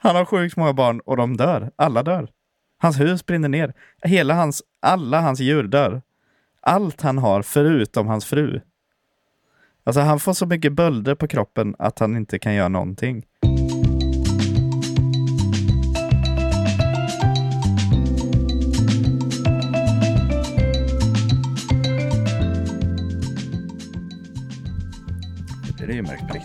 Han har sjukt många barn och de dör. Alla dör. Hans hus brinner ner. Hela hans, alla hans djur dör. Allt han har förutom hans fru. Alltså han får så mycket bölder på kroppen att han inte kan göra någonting. Det blir ju riktigt.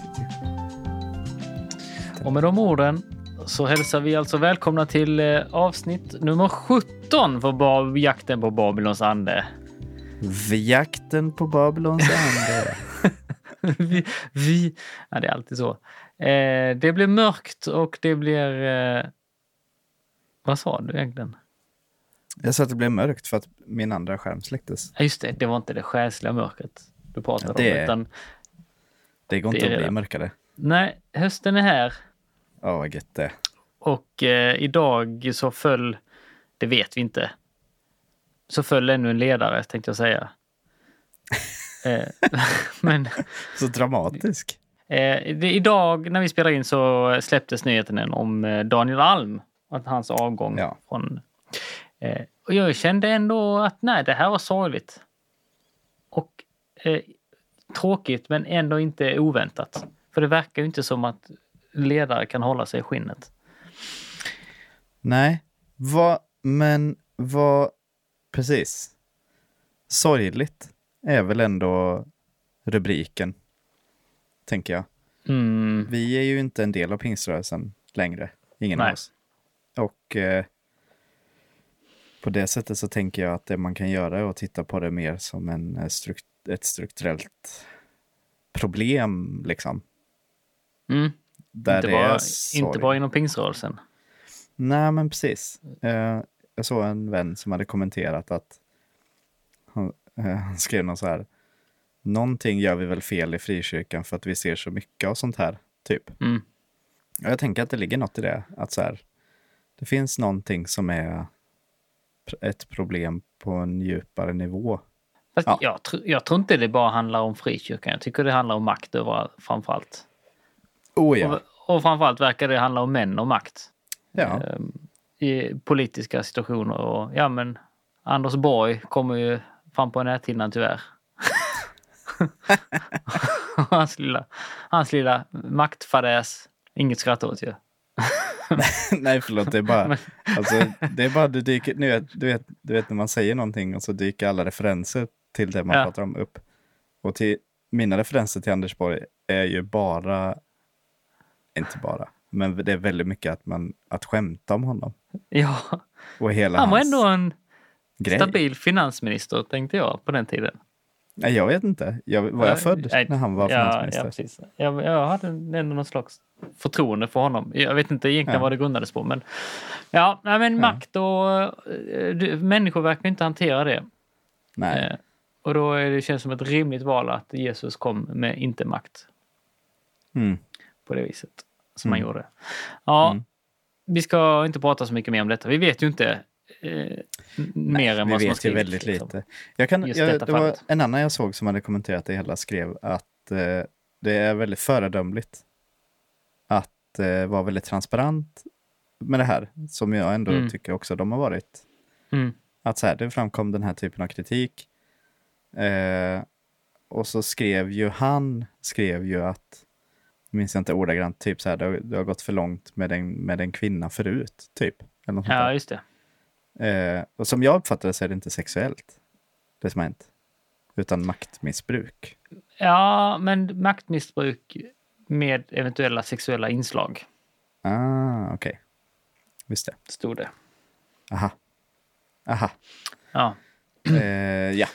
Och med de orden så hälsar vi alltså välkomna till eh, avsnitt nummer 17 för jakten på Babylons ande. Jakten på Babylons ande. vi, vi, ja, det är alltid så. Eh, det blir mörkt och det blir... Eh, vad sa du egentligen? Jag sa att det blev mörkt för att min andra skärm släcktes. Ja, just det, det var inte det själsliga mörkret du pratade det- om. Utan, Det går Det inte är att bli det. mörkare. nej, hösten är här Ja, vad gött det och eh, idag så föll, det vet vi inte, så föll ännu en ledare tänkte jag säga. eh, men Så dramatisk. Eh, det, idag när vi spelar in så släpptes nyheten om eh, Daniel Alm. Att hans avgång Ja. från... Eh, och jag kände ändå att nej, det här var sorgligt. Och tråkigt men ändå inte oväntat. För det verkar ju inte som att ledare kan hålla sig i skinnet. Nej, vad, men vad, precis. Sorgligt är väl ändå rubriken, tänker jag. Mm, Vi är ju inte en del av pingströrelsen längre, ingen Nej. av oss. Och eh, på det sättet så tänker jag att det man kan göra är att titta på det mer som en, eh, strukt, ett strukturellt problem, liksom. mm. Inte, bara, inte bara inom pingströrelsen. Nej, men precis. Eh, jag såg en vän som hade kommenterat att han, eh, han skrev något så här. Någonting gör vi väl fel i frikyrkan för att vi ser så mycket av sånt här, typ. Mm. Och jag tänker att det ligger något i det. Att så här, det finns någonting som är ett problem på en djupare nivå. Fast Ja. jag, tr- jag tror inte det bara handlar om frikyrkan. Jag tycker det handlar om makt över framförallt. Oh ja. Och, och framförallt verkar det handla om män och makt. ja. Ehm, I politiska situationer. Och, ja, men Anders Borg kommer ju fram på näthinnan tyvärr. hans, lilla, hans lilla maktfadäs. Inget skratt åt ju. Nej, förlåt. Det är bara, alltså, det är bara du dyker, nu, vet- du, vet, du vet när man säger någonting och så dyker alla referenser till det man Ja. pratar om upp. Och till mina referenser till Anders Borg är ju bara, inte bara, men det är väldigt mycket att, man, att skämta om honom. Ja, Och hela han var ändå en grej. stabil finansminister tänkte jag på den tiden. Nej, jag vet inte. Jag, var jag född Nej, när han var ja, finansminister? Ja, precis. Jag, jag hade ändå någon slags förtroende för honom. Jag vet inte egentligen Ja. vad det grundades på. Men, ja, men makt och eh, du- människor verkar inte hantera det. Nej. Eh, och då är det känns som ett rimligt val att Jesus kom med inte makt Mm. På det viset som Mm. gjorde. Ja, Mm. vi ska inte prata så mycket mer om detta. Vi vet ju inte eh, mer än Vi vad som har vet ju skrivits, väldigt liksom. lite. Jag kan, jag, det var en annan jag såg som hade kommenterat det hela skrev att eh, det är väldigt föredömligt att eh, vara väldigt transparent med det här, som jag ändå Mm. tycker också de har varit. Mm. Att så här, det framkom den här typen av kritik. Eh, och så skrev ju han, skrev ju att, minns jag inte ordagrant, typ så här, det har, det har gått för långt med en, med en kvinna förut, typ. Eller något. Ja, just det. Eh, och som jag uppfattar det så är det inte sexuellt, det som har hänt. Utan maktmissbruk. Ja, men maktmissbruk med eventuella sexuella inslag, Ah, okej. Visst det. stod det. Aha. Aha. Ja, Eh, ja.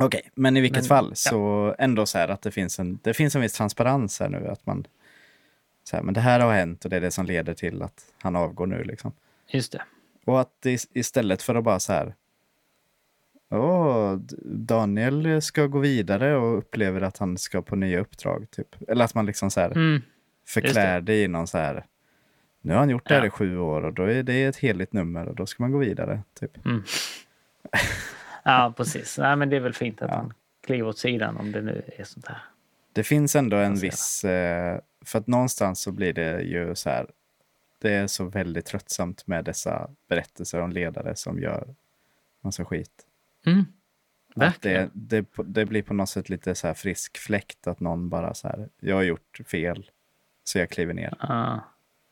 Okej, men i vilket Men, fall ja. så ändå så här att det finns en, det finns en viss transparens här nu. Att man, så här, men det här har hänt och det är det som leder till att han avgår nu liksom. just det. Och att det, istället för att bara så här. Åh, Daniel ska gå vidare och upplever att han ska på nya uppdrag. Typ. Eller att man liksom så här Mm. förklär det i någon så här. Nu har han gjort det här Ja. i sju år och då är det ett heligt nummer och då ska man gå vidare. Typ. Mm. Ja, precis. Nej, men det är väl fint att Ja. han kliver åt sidan om det nu är sånt här. Det finns ändå en viss, eh, för att någonstans så blir det ju så här, Det är så väldigt tröttsamt med dessa berättelser om ledare som gör massa skit. Mm. Det, det, det blir på något sätt lite så här frisk fläkt att någon bara så här, jag har gjort fel, så jag kliver ner. Ja.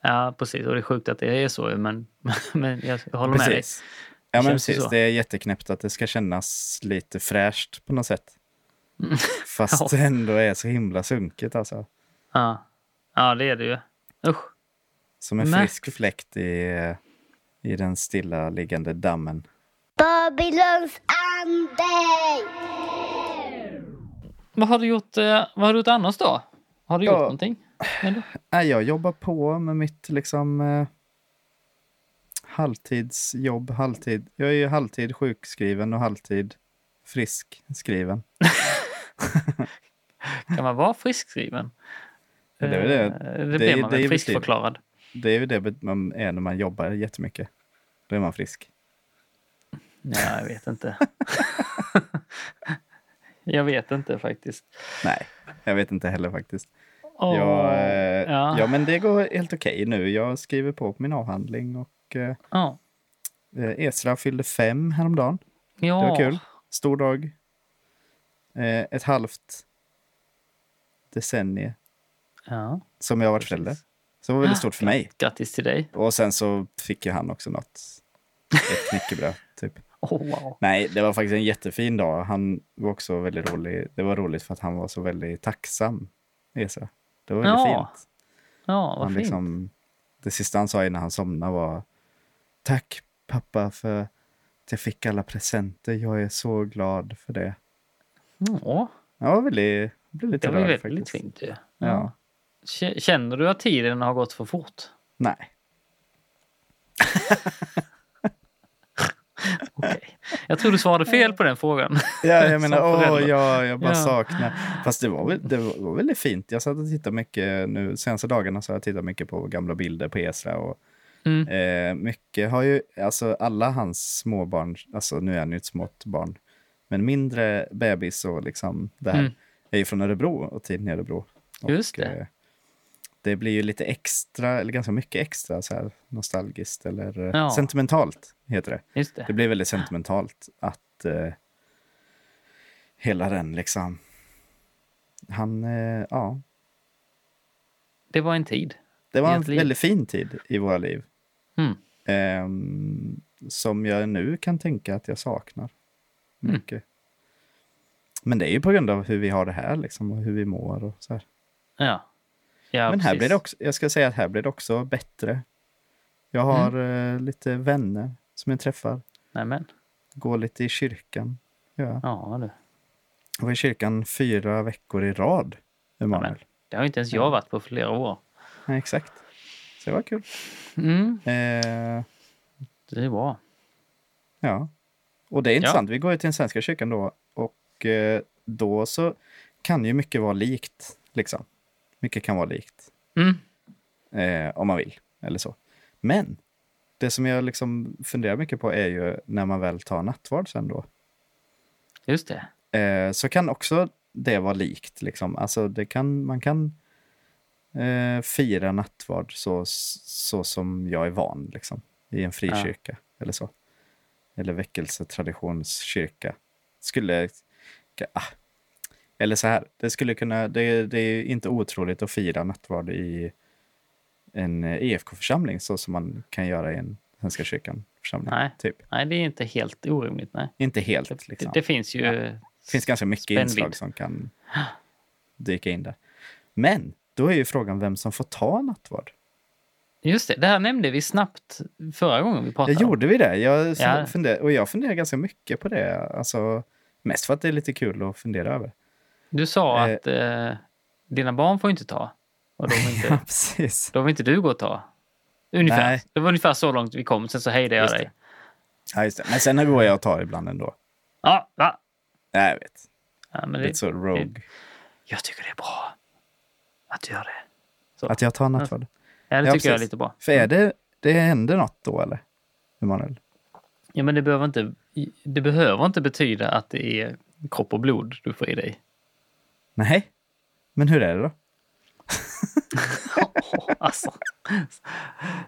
ja, precis. Och det är sjukt att det är så, men, men jag håller med dig. Ja, men precis. Det är jätteknäppt att det ska kännas lite fräscht på något sätt. Fast Ja. det ändå är så himla sunkigt alltså. Ja. ja, det är det ju. Usch. Som en Märkligt. frisk fläkt i, i den stilla liggande dammen. Babylons ande! Vad har du gjort, eh, vad har du gjort annars då? Har du Ja. gjort någonting? Nej, jag jobbar på med mitt liksom eh, halvtidsjobb, halvtid. Jag är ju halvtid sjukskriven och halvtid friskskriven. Kan man vara friskskriven? Det är väl det. Eh, Det Det blir man det väl väl friskförklarad? Det är ju det man är när man jobbar jättemycket. Då är man frisk. Ja, jag vet inte. jag vet inte faktiskt. Nej, jag vet inte heller faktiskt. Åh, Jag, eh, ja. ja. men det går helt okej nu. Jag skriver på på min avhandling och eh, Ja. eh, fyllde fem häromdagen. ja. Det var kul. Stor dag. Eh, ett halvt decennium Ja. som jag varit förälder. Så det var väldigt stort för mig. Grattis till dig. Och sen så fick ju han också något. Ett knäckebröd, typ. Oh, wow. Nej, det var faktiskt en jättefin dag. Han var också väldigt rolig. Det var roligt för att han var så väldigt tacksam, Esra. Det var väldigt Ja, fint. Ja, vad Han fint. liksom, det sista han sa innan han somnade var Tack pappa för att jag fick alla presenter. Jag är så glad för det. Ja, Jag var väldigt, blev lite det var rörd väldigt faktiskt. fint ju. Ja. Känner du att tiden har gått för fort? Nej. Okej. Jag tror du svarade fel på den frågan. Ja, jag menar, åh, ja, jag bara Ja. saknar. Fast det var, väl, det var väldigt fint. Jag satt och tittade mycket nu, senaste dagarna så har jag tittat mycket på gamla bilder på Esra och Mm. eh, mycket har ju, alltså alla hans småbarn, alltså nu är han ju ett smått barn, men mindre bebis och liksom det här Mm. är ju från Örebro och tiden i Örebro. Just och, det. Eh, det blir ju lite extra, eller ganska mycket extra så här nostalgiskt eller eh, Ja. sentimentalt heter det. Just det. Det blir väldigt sentimentalt att eh, hela den liksom... Han, eh, ja. Det var en tid. Det var en liv. väldigt fin tid i våra liv. Mm. Ehm, som jag nu kan tänka att jag saknar Mm. mycket. Men det är ju på grund av hur vi har det här liksom och hur vi mår och så här. Ja. ja Men här precis. blir det också, jag ska säga att här blir det också bättre. Jag har Mm. eh, lite vänner som jag träffar. Nämen. Går lite i kyrkan. Ja. Ja, du. Jag var i kyrkan fyra veckor i rad, Emanuel. Det har inte ens jag varit på flera år. Nej, exakt. Så det var kul. Mm. Eh, Det bra. ja. Och det är intressant. Vi går ju till den svenska kyrkan då. Och eh, då så kan ju mycket vara likt. Liksom. Mycket kan vara likt. Mm. Eh, om man vill. Eller så. Men det som jag liksom funderar mycket på är ju när man väl tar nattvard sen då. Just det. Eh, så kan också det vara likt. Liksom. Alltså det kan, man kan eh, fira nattvard så, så som jag är van liksom, i en frikyrka eller så. Eller väckelsetraditionskyrka. Skulle... Ah. Eller så här, det skulle kunna... Det, det är inte otroligt att fira nattvard i en eh, EFK-församling så som man kan göra i en Svenska kyrkan-församling. Nej. Typ. Nej, det är inte helt orimligt. Nej. Inte helt Det, liksom. det finns ju... Ja. Det finns ganska mycket Spännvidd. inslag som kan dyka in där. Men då är ju frågan vem som får ta nattvard. Just det, det här nämnde vi snabbt förra gången vi Ja, pratade. om. gjorde vi det? Jag Ja. funder, och jag funderar ganska mycket på det. Alltså, mest för att det är lite kul att fundera över. Du sa Eh. att eh, dina barn får inte ta. Och då vill inte, Ja, precis. då vill inte du gå och ta. Ungefär. Nej. Det var ungefär så långt vi kom. Sen så hejdade jag det. dig. Ja, just det. Men sen går jag och tar ibland ändå. Ja, va? Nej, jag vet. Ja, men Lite det, så rogue. jag tycker det är bra att du gör det. Så. Att jag tar nattvard. Ja, det Ja, tycker jag är lite bra. För är det, det händer något då eller? Emanuel? Ja, men det behöver, inte, det behöver inte betyda att det är kropp och blod du får i dig. Nej. Men hur är det då? alltså.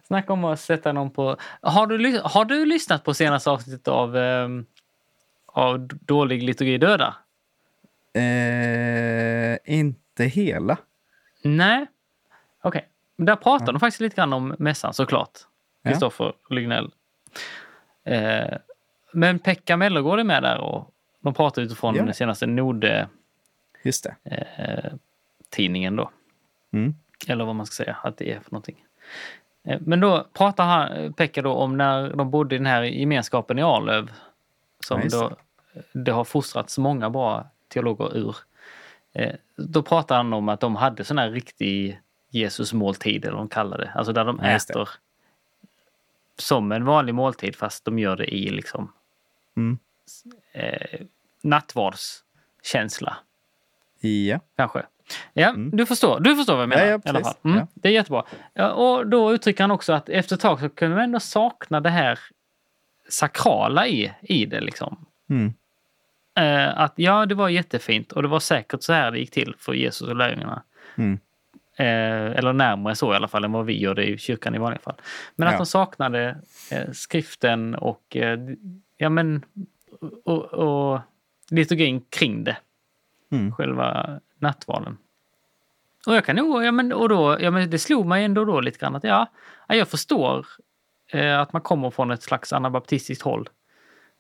Snacka om att sätta någon på... Har du, har du lyssnat på senaste avsnittet av, ehm, av Dålig liturgi döda? Eh, inte hela. Nej. Okej. Där pratar de faktiskt lite grann om mässan såklart. Ja. Kristoffer Lignell. Eh, men Pekka Mellergård är med där och de pratar utifrån Ja. den senaste Just det. Node-tidningen då. Mm. Eller vad man ska säga att det är för någonting. Eh, Men då pratar han, Pekka då om när de bodde i den här gemenskapen i Arlöv. Som Ja, då, det har fostrats många bra teologer ur. Eh, Då pratar han om att de hade sån här riktig Jesusmåltid eller vad de kallar det. Alltså där de just det. äter som en vanlig måltid fast de gör det i liksom Mm. eh, nattvardskänsla. Ja. Kanske. Ja, du, förstår, du förstår vad jag menar. Mm. Ja, ja, i alla fall. Mm, Ja. Det är jättebra. Och då uttrycker han också att efter ett tag så kunde man ändå sakna det här sakrala i, i det. Liksom. Mm. Eh, att ja, det var jättefint och det var säkert så här det gick till för Jesus och lärjungarna. Mm. Eh, eller närmare så i alla fall än vad vi gör det i kyrkan i vanliga fall. Men att Ja. de saknade eh, skriften och, eh, ja, men, och, och liturgin kring det. Mm. Själva nattvarden. Och jag kan nog, ja men, och då, ja men det slog mig ändå då lite grann att ja, jag förstår eh, att man kommer från ett slags anabaptistiskt håll.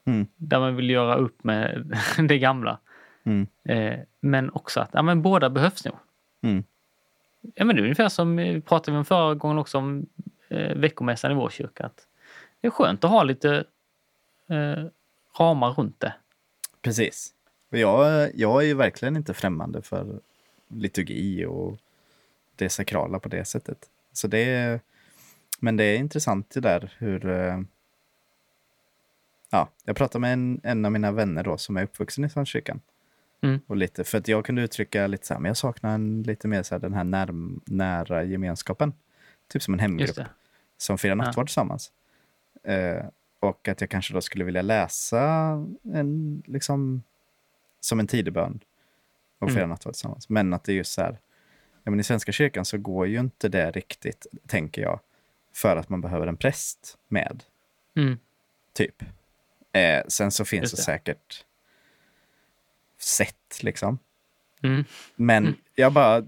Mm. Där man vill göra upp med det gamla. Mm. Eh, men också att ja, men båda behövs nog. Mm. Ja, men det är ungefär som vi pratade om förra gången också om eh, veckomässan i vår kyrka. Att det är skönt att ha lite eh, ramar runt det. Precis. Och jag, jag är ju verkligen inte främmande för liturgi och det sakrala på det sättet. Så det är, men det är intressant det där hur... Ja, jag pratade med en, en av mina vänner då som är uppvuxen i Svenskyrkan. Mm. Och lite, för att jag kunde uttrycka lite så här, men jag saknar en, lite mer så här, den här närm, nära gemenskapen. Typ som en hemgrupp som firar Ja. nattvard tillsammans. Eh, och att jag kanske då skulle vilja läsa en, liksom, som en tidebön och Mm. fira nattvard tillsammans. Men att det är just så här, ja, men i Svenska kyrkan så går ju inte det riktigt, tänker jag, för att man behöver en präst med, Mm. typ. Eh, sen så finns Just det säkert sätt, liksom. Mm. Men jag bara,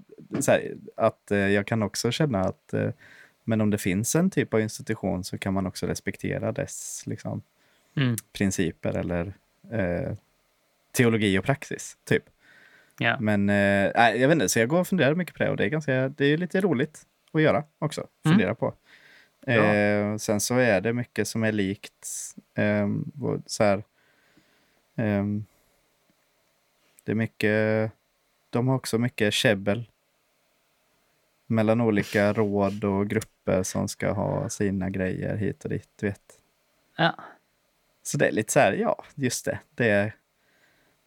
här, att eh, jag kan också känna att eh, men om det finns en typ av institution så kan man också respektera dess liksom, Mm. principer eller eh, teologi och praxis. typ. Ja. Men eh, jag vet inte, så jag går och funderar mycket på det och det är, ganska, det är lite roligt att göra också. Fundera på. Eh, sen så är det mycket som är likt. Eh, så här, ehm, det är mycket, de har också mycket käbbel mellan olika råd och grupper som ska ha sina grejer hit och dit. Du vet. Ja. Så det är lite så här, ja, just det. Det är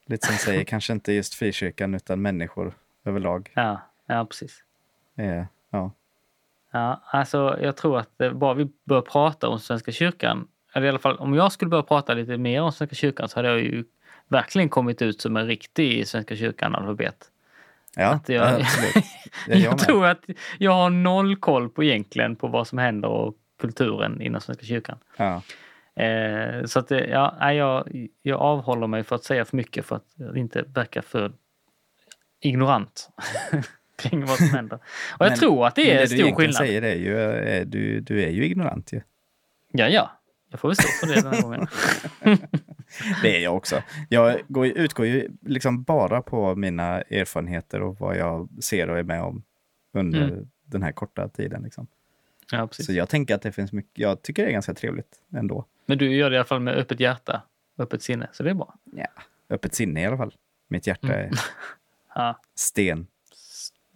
lite som säger, kanske inte just frikyrkan utan människor överlag. Ja, ja, precis. Eh, ja. Ja, alltså jag tror att eh, bara vi börjar prata om Svenska kyrkan, eller i alla fall om jag skulle börja prata lite mer om Svenska kyrkan så hade jag ju verkligen kommit ut som en riktig Svenska kyrkan-analfabet. Ja, Att jag- absolut. Ja, Jag, jag tror att jag har noll koll på egentligen på vad som händer och kulturen inom Svenska kyrkan. Ja. Eh, så att det- ja, jag, jag avhåller mig för att säga för mycket för att inte verka för ignorant kring vad som händer. Och jag Men- tror att det är det du stor egentligen skillnad. säger är ju, är, du, du är ju ignorant ju. Ja, ja. Jag får väl stå för det den här gången. Det är jag också. Jag går, utgår ju liksom bara på mina erfarenheter och vad jag ser och är med om under Mm. den här korta tiden. Liksom. Ja. Så jag tänker att det finns mycket, jag tycker det är ganska trevligt ändå. Men du gör det i alla fall med öppet hjärta, öppet sinne, så det är bra. Ja. Öppet sinne i alla fall. Mitt hjärta Mm. är Ja, sten.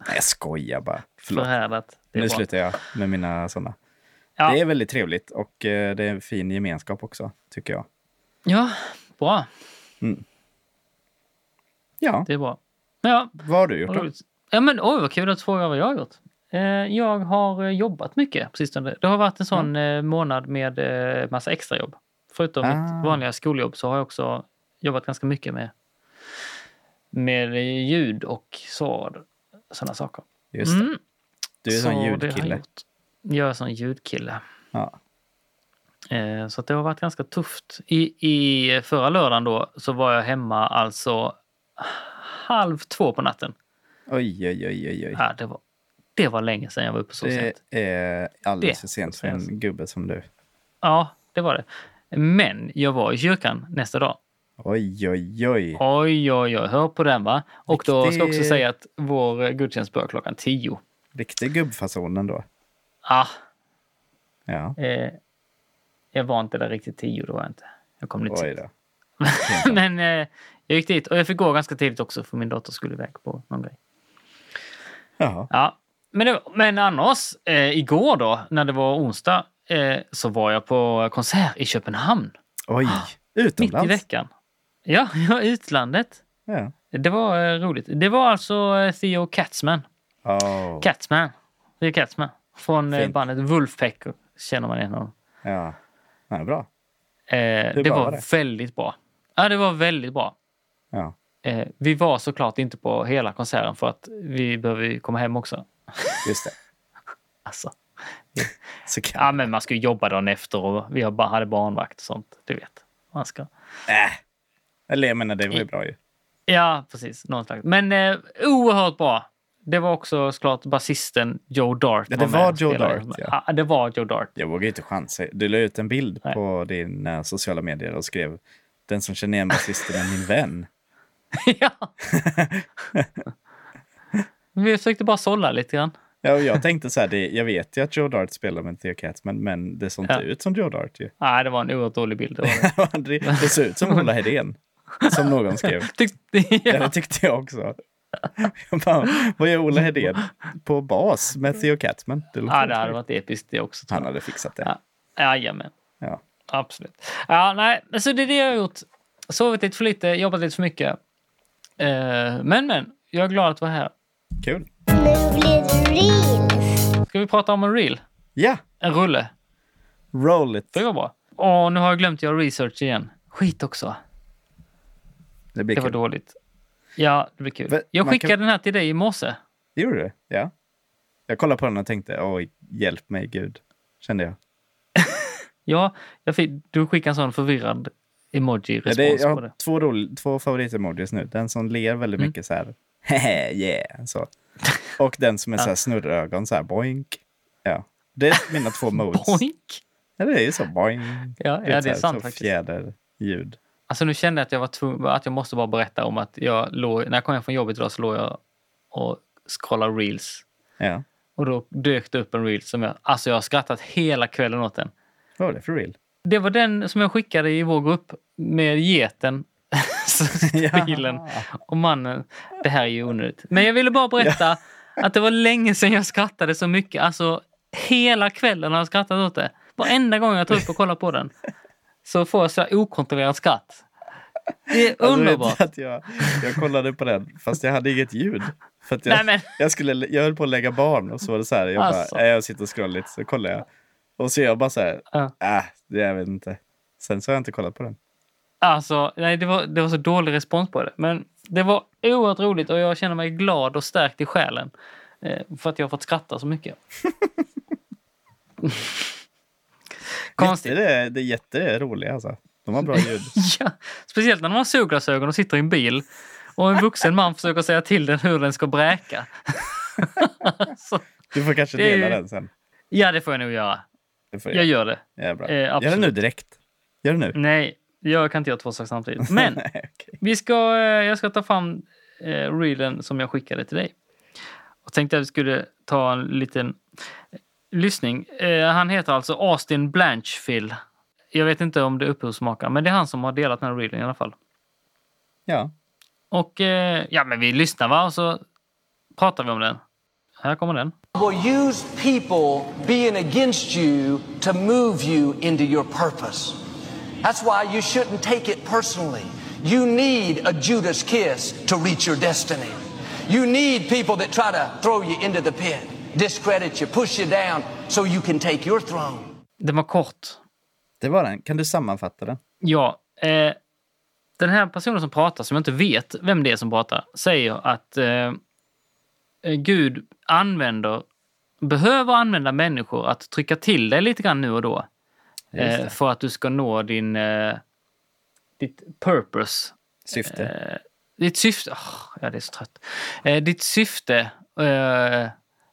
Nej, jag skojar bara. Förlåt. förhärdat. Nu bra. slutar jag med mina sådana. Ja. Det är väldigt trevligt och eh, det är en fin gemenskap också, tycker jag. ja, bra. Ja, Det är bra. Ja, vad har du gjort då? Ja, men oj, vad kul att du frågar vad jag har gjort. Eh, Jag har eh, jobbat mycket på sistone. Det har varit en sån eh, månad med massa extrajobb. Förutom Ah. mitt vanliga skoljobb så har jag också jobbat ganska mycket med, med ljud och så, sådana saker. Just det. Mm. Du är en Så sån det har jag ljudkille. gjort. Jag är sån ljudkille. Ja. Eh, Så att det har varit ganska tufft. I, I förra lördagen då så var jag hemma alltså halv två på natten. Oj, oj, oj, oj, oj. Ja, det, var, det var länge sedan jag var uppe så Det sent. är alldeles Det för sent för en gubbe som du. Ja, det var det. Men jag var i kyrkan nästa dag. Oj, oj, oj. Oj, oj, oj. Hör på den va? Och då ska jag också Riktig- säga att vår eh, gudstjänst börjar klockan tio. Riktig gubbfason ändå. Ah, Ja, eh, jag var inte där riktigt tio, då var jag inte. Jag kom lite sent. då. Men eh, jag gick dit och jag fick gå ganska tidigt också för min dotter skulle iväg på någon grej. Jaha. Ja, men, det, men annars, eh, igår då, när det var onsdag, eh, så var jag på konsert i Köpenhamn. Oj, Mitt i utomlands. veckan. Ja, ja utlandet. Ja. Det var eh, roligt. Det var alltså eh, Theo Katzman. Oh. Katzman. Theo Katzman. Från eh, Fint. bandet Wolfpack känner man igen honom. Ja. ja, bra. Eh, det bra var det? väldigt bra. Ja, det var väldigt bra. Ja. Eh, vi var såklart inte på hela konserten för att vi behöver komma hem också. Just det. Alltså. Så kan... Ja, men man ska ju jobba dagen efter och vi hade barnvakt och sånt. Du vet. Man ska... Äh. Eller jag menar, det var ju bra ju. Ja, precis. Någon slags. Men eh, oerhört bra. Det var också såklart basisten Joe Dart. Ja, det var och Joe. Dart, ja. ja. Det var Joe Dart. Jag vågar inte chansa. Du la ut en bild Nej. på dina sociala medier och skrev den som känner igen basisten är min vän. ja. Vi försökte bara sålla lite grann. Ja, och jag tänkte så här, det, jag vet ju att Joe Dart spelar med Theo Katz, men, men det såg inte Ja. ut som Joe Dart ju. Nej, det var en oerhört dålig bild. Det var det. det, det såg ut som Ola Hedén, som någon skrev. Tyckte, Ja, det tyckte jag också. Jag bara, vad gör Ola Hedén på bas med Theo Katzman? Det ja, det hade varit episkt det också. Han hade fixat det. Ja. Jajamän. Ja. Absolut. Ja, nej, så det är det jag har gjort. Sovit lite för lite, jobbat lite för mycket. Eh, men, men, jag är glad att vara här. Kul. Nu blir det reels. Ska vi prata om en reel? Ja, En rulle? roll it. Det var bra. Åh, nu har jag glömt göra research igen. Skit också. Det Det var kul. dåligt. Ja, det blir kul. Men Jag skickade kan- den här till dig i morse. Gjorde du det? Ja. Jag kollade på den och tänkte, oj, hjälp mig Gud. Kände jag. Ja, jag fick, du skickade en sån förvirrad Ja, emoji-respons det, jag har det. två, roll, två favoritemojis nu. Den som ler väldigt Mm. mycket så här, hehe, yeah, så. Och den som är så här snurrögon, så här, boink. Ja, det är mina två modes. Boink! Ja, det är ju så, boink. Ja, ja det är här, sant så faktiskt. Fjäderljud. Alltså nu kände jag att jag var tvungen, att jag måste bara berätta om att jag låg, när jag kom hem från jobbet idag så låg jag och scrollade reels. Ja. Och då dök det upp en reel som jag, alltså jag har skrattat hela kvällen åt den. Vad var det för real? Det var den som jag skickade i vår grupp med geten bilen och mannen. Det här är ju onödigt. Men jag ville bara berätta att det var länge sedan jag skrattade så mycket. Alltså hela kvällen har jag skrattat åt det. Varenda gång jag tar upp och kollar på den så får jag så okontrollerat skratt. Det är Alltså, underbart. att jag, jag kollade på den, fast jag hade inget ljud. För att jag, Nej, men- jag, skulle, jag höll på att lägga barn och så var det så här, jag, Alltså. bara, jag sitter och scrollar lite, så kollar jag. Och så är jag bara så här, Ja. äh, det jag vet inte. Sen så har jag inte kollat på den. Alltså, nej, det var, det var så dålig respons på det. Men det var oerhört roligt och jag känner mig glad och stärkt i själen. Eh, för att jag har fått skratta så mycket. Konstigt. Jätte, det, är- det är jätteroliga alltså. De har bra ljud. Ja, speciellt när man har solglasögon och sitter i en bil och en vuxen man försöker säga till den hur den ska bräka. så, Du får kanske är dela ju- den sen. ja, det får jag nog göra. Får Jag gör det. Ja, bra. eh, Gör det nu direkt. Gör det nu. Nej, jag kan inte göra två saker samtidigt. Men Nej, okej. vi ska, eh, jag ska ta fram eh, reelen som jag skickade till dig. Och tänkte att vi skulle ta en liten lyssning. Eh, han heter alltså Austin Blanchfield. Jag vet inte om det är upphovsmakaren, men det är han som har delat den här reelen i alla fall. Ja. Och eh, ja, men vi lyssnar va och så pratar vi om den. Här kommer den. will use people being against you to move you into your purpose. That's why you shouldn't take it personally. You need a Judas kiss to reach your destiny. You need people that try to throw you into the pit, discredit you, push you down so you can take your throne. Den var kort. Det var den. Kan du sammanfatta den? Ja, eh, den här personen som pratar, som jag inte vet vem det är som pratar, säger att eh, eh, Gud använder behöver använda människor att trycka till dig lite grann nu och då. Eh, för att du ska nå din, eh, ditt purpose. Syfte. Eh, ditt syfte. åh, ja, det är så trött. Eh, ditt syfte.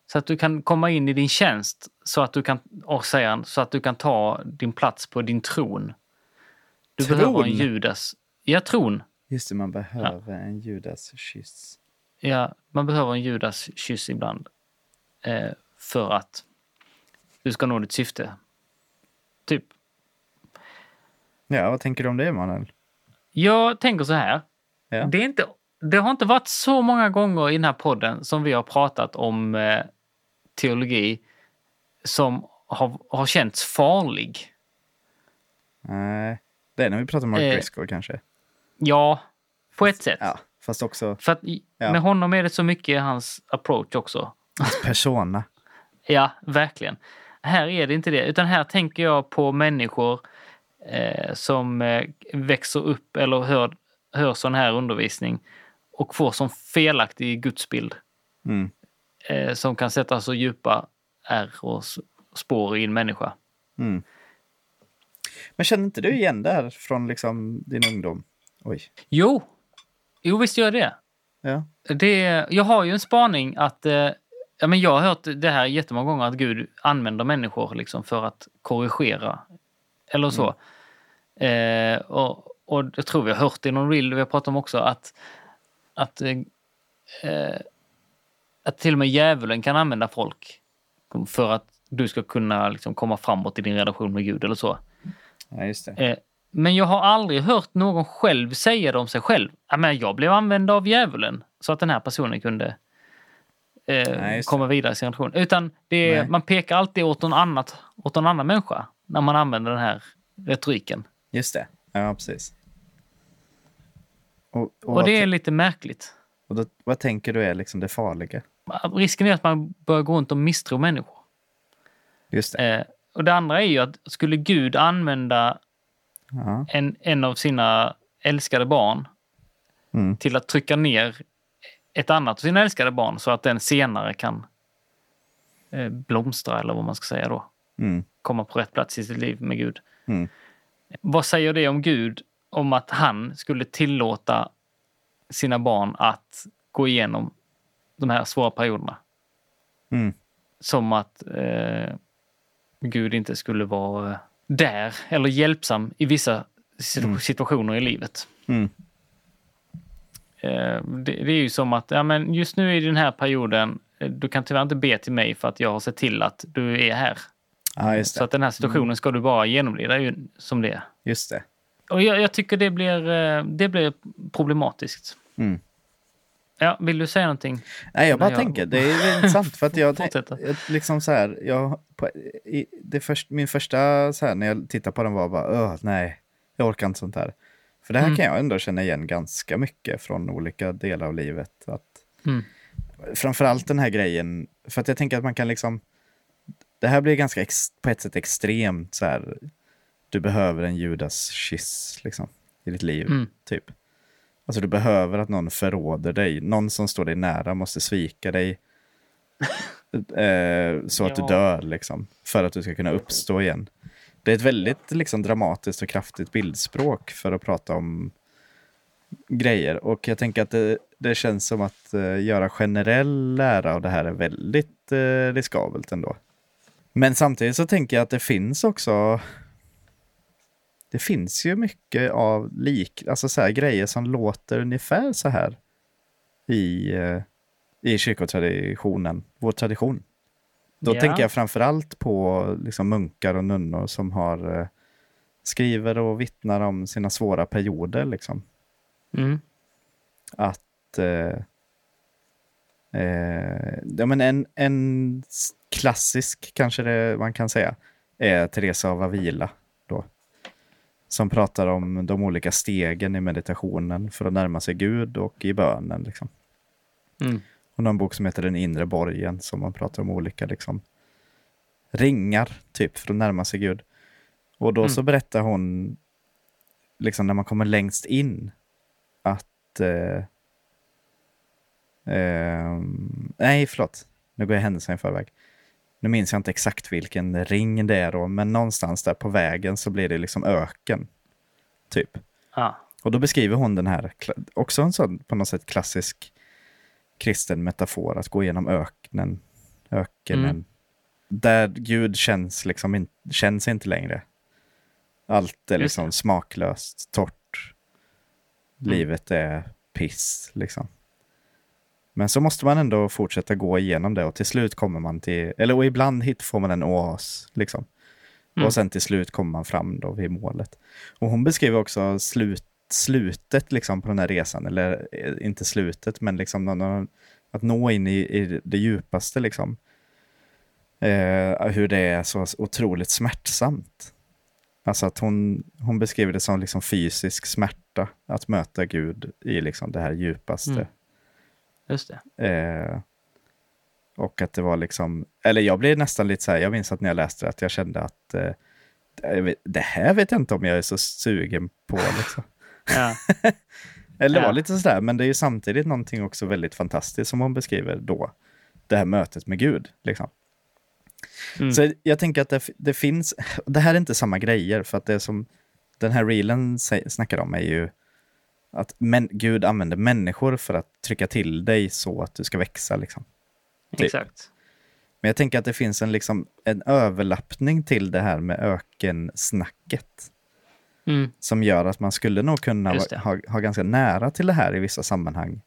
Så att du kan komma in i din tjänst. Så att du kan, och säger så att du kan ta din plats på din tron. Du Tron? behöver en Judas. Ja, tron. Just det, man behöver en Judas kyss. Ja, man behöver en Judas kyss ibland. Eh, för att du ska nå ditt syfte. Typ. Ja, vad tänker du om det, Emanuel? Jag tänker så här. Ja. Det, är inte, det har inte varit så många gånger i den här podden som vi har pratat om eh, teologi som har, har känts farlig. Nej, det är när vi pratar om Mark Eh. Driscoll kanske. Ja, på ett sätt. Ja, fast också För att Ja. med honom är det så mycket hans approach också. persona. Ja, verkligen. Här är det inte det, utan här tänker jag på människor eh, som eh, växer upp eller hör, hör sån här undervisning och får som felaktig gudsbild Mm. Eh, som kan sätta så djupa ärr och spår i en människa. Mm. Men känner inte du igen det här från liksom din ungdom? Oj. Jo, jo visst gör det. Ja. det. Jag har ju en spaning att eh, ja, men jag har hört det här jättemånga gånger att Gud använder människor liksom för att korrigera. Eller så. Eh, och, och jag tror vi har hört det i någon reel vi har pratat om också att, att, eh, eh, att till och med djävulen kan använda folk för att du ska kunna liksom, komma framåt i din relation med Gud eller så. ja, just det. Eh, Men jag har aldrig hört någon själv säga det om sig själv. Jag blev använd av djävulen så att den här personen kunde eh, Nej, komma vidare i sin relation. Utan är, man pekar alltid åt någon, annat, åt någon annan människa när man använder den här retoriken. Just det. Ja, precis. Och, och, Och det är lite märkligt. och då, vad tänker du är liksom det farliga? Risken är att man börjar gå runt och misstro människor. Just det. Eh, och det andra är ju att skulle Gud använda Ja. en, en av sina älskade barn Mm. till att trycka ner ett annat av sina älskade barn så att den senare kan eh, blomstra eller vad man ska säga då. Mm. Komma på rätt plats i sitt liv med Gud. Mm. Vad säger det om Gud om att han skulle tillåta sina barn att gå igenom de här svåra perioderna? Mm. Som att eh, Gud inte skulle vara eh, där eller hjälpsam i vissa situ- situationer i livet. Mm. Eh, det, det är ju som att ja, men just nu i den här perioden, eh, du kan tyvärr inte be till mig för att jag har sett till att du är här. Just Så att den här situationen ska du bara genomlida ju som det är. Just det. Och jag, jag tycker det blir, eh, det blir problematiskt. Mm. Ja, vill du säga någonting? Nej, jag bara jag- tänker, det är intressant för att jag, liksom så här, jag, på, i, det först, min första så här när jag tittade på den var bara, nej, jag orkar inte sånt här. För det här Mm. kan jag ändå känna igen ganska mycket från olika delar av livet. Att, Mm. Framförallt den här grejen, för att jag tänker att man kan liksom, det här blir ganska ex, på ett sätt extremt så här, du behöver en Judas kyss liksom i ditt liv, Mm. typ. Alltså du behöver att någon förråder dig, någon som står dig nära måste svika dig. eh, så att Ja. du dör liksom, för att du ska kunna uppstå igen. Det är ett väldigt liksom, dramatiskt och kraftigt bildspråk för att prata om grejer. Och jag tänker att det, det känns som att eh, göra generell lära av det här är väldigt eh, riskabelt ändå. Men samtidigt så tänker jag att det finns också det finns ju mycket av lik, alltså så här grejer som låter ungefär så här i, eh, i kyrkotraditionen, vår tradition. Då Ja. tänker jag framför allt på liksom munkar och nunnor som har eh, skriver och vittnar om sina svåra perioder. Liksom. Mm. Att eh, eh, ja, men en, en klassisk, kanske det man kan säga, är Teresa av Avila. Som pratar om de olika stegen i meditationen för att närma sig Gud och i bönen. Liksom. Mm. Har en bok som heter Den inre borgen som man pratar om olika liksom, ringar typ för att närma sig Gud. Och då Mm. så berättar hon, liksom när man kommer längst in, att... Eh, ehm, nej, förlåt. Nu går jag händelserna i förväg. Nu minns jag inte exakt vilken ring det är då, men någonstans där på vägen så blir det liksom öken. Typ. Ja. Och då beskriver hon den här, också en sån på något sätt klassisk kristen metafor, att gå igenom öknen, ökenen. Mm. Där Gud känns liksom in, känns inte längre. Allt är liksom smaklöst, torrt. Mm. Livet är piss liksom. Men så måste man ändå fortsätta gå igenom det och till slut kommer man till, eller och ibland hit får man en oas liksom. Mm. Och sen till slut kommer man fram då vid målet. Och hon beskriver också slut, slutet liksom på den här resan, eller eh, inte slutet, men liksom att nå in i, i det djupaste liksom. Eh, hur det är så otroligt smärtsamt. Alltså att hon, hon beskriver det som liksom fysisk smärta att möta Gud i liksom det här djupaste. Mm. Just det. Eh, och att det var liksom, eller jag blev nästan lite så här, jag minns att när jag läste det att jag kände att eh, det här vet jag inte om jag är så sugen på. Liksom. Eller det Ja. var lite sådär, men det är ju samtidigt någonting också väldigt fantastiskt som hon beskriver då. Det här mötet med Gud. Liksom. Mm. Så jag tänker att det, det finns, det här är inte samma grejer, för att det som den här reelen snackar om är ju att men, Gud använder människor för att trycka till dig så att du ska växa. Liksom. Typ. Exakt. Men jag tänker att det finns en, liksom, en överlappning till det här med ökensnacket. Mm. Som gör att man skulle nog kunna ha, ha ganska nära till det här i vissa sammanhang.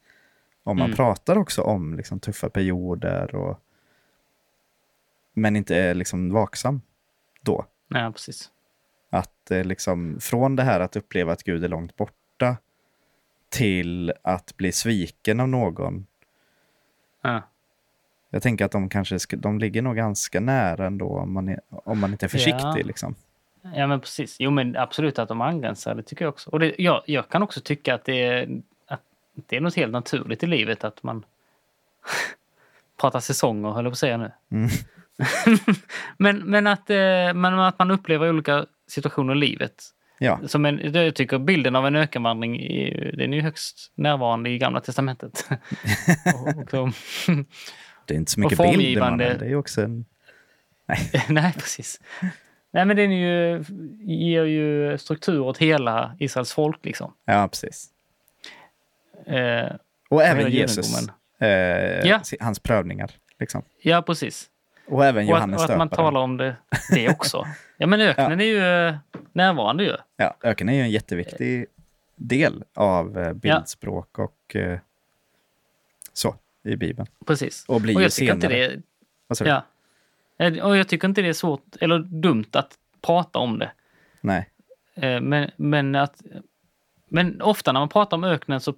Om man Mm. pratar också om liksom, tuffa perioder och men inte är liksom vaksam då. Ja, precis. Att eh, liksom från det här att uppleva att Gud är långt borta till att bli sviken av någon. Ja. Jag tänker att de kanske sk- de ligger nog ganska nära ändå om man, är, om man inte är försiktig. Ja. Liksom. Ja, men precis. Jo, men absolut att de angränsar, det tycker jag också. Och det, jag, jag kan också tycka att det, är, att det är något helt naturligt i livet att man pratar säsonger, höll jag på att säga nu. Mm. men, men, att, eh, men att man upplever olika situationer i livet. Ja, Som en, jag tycker bilden av en ökenvandring är, den är ju högst närvarande i Gamla Testamentet. och, och de, det är inte så mycket bilder, det är ju också en... Nej, precis. Nej, men den är ju, ger ju struktur åt hela Israels folk. Liksom. Ja, precis. Eh, Och även Jesus. Eh, Ja. Hans prövningar. Liksom. ja, precis. Och även Och att, Johannes och att man talar om det, det också. Ja, men öknen är ju eh, närvarande ju. Ja, öken är ju en jätteviktig del av eh, bildspråk och eh, så i Bibeln. Precis. Och blir och jag tycker inte senare. det, Vad ja. Och jag tycker inte det är svårt eller dumt att prata om det. Nej. Men, men, att, men ofta när man pratar om öknen så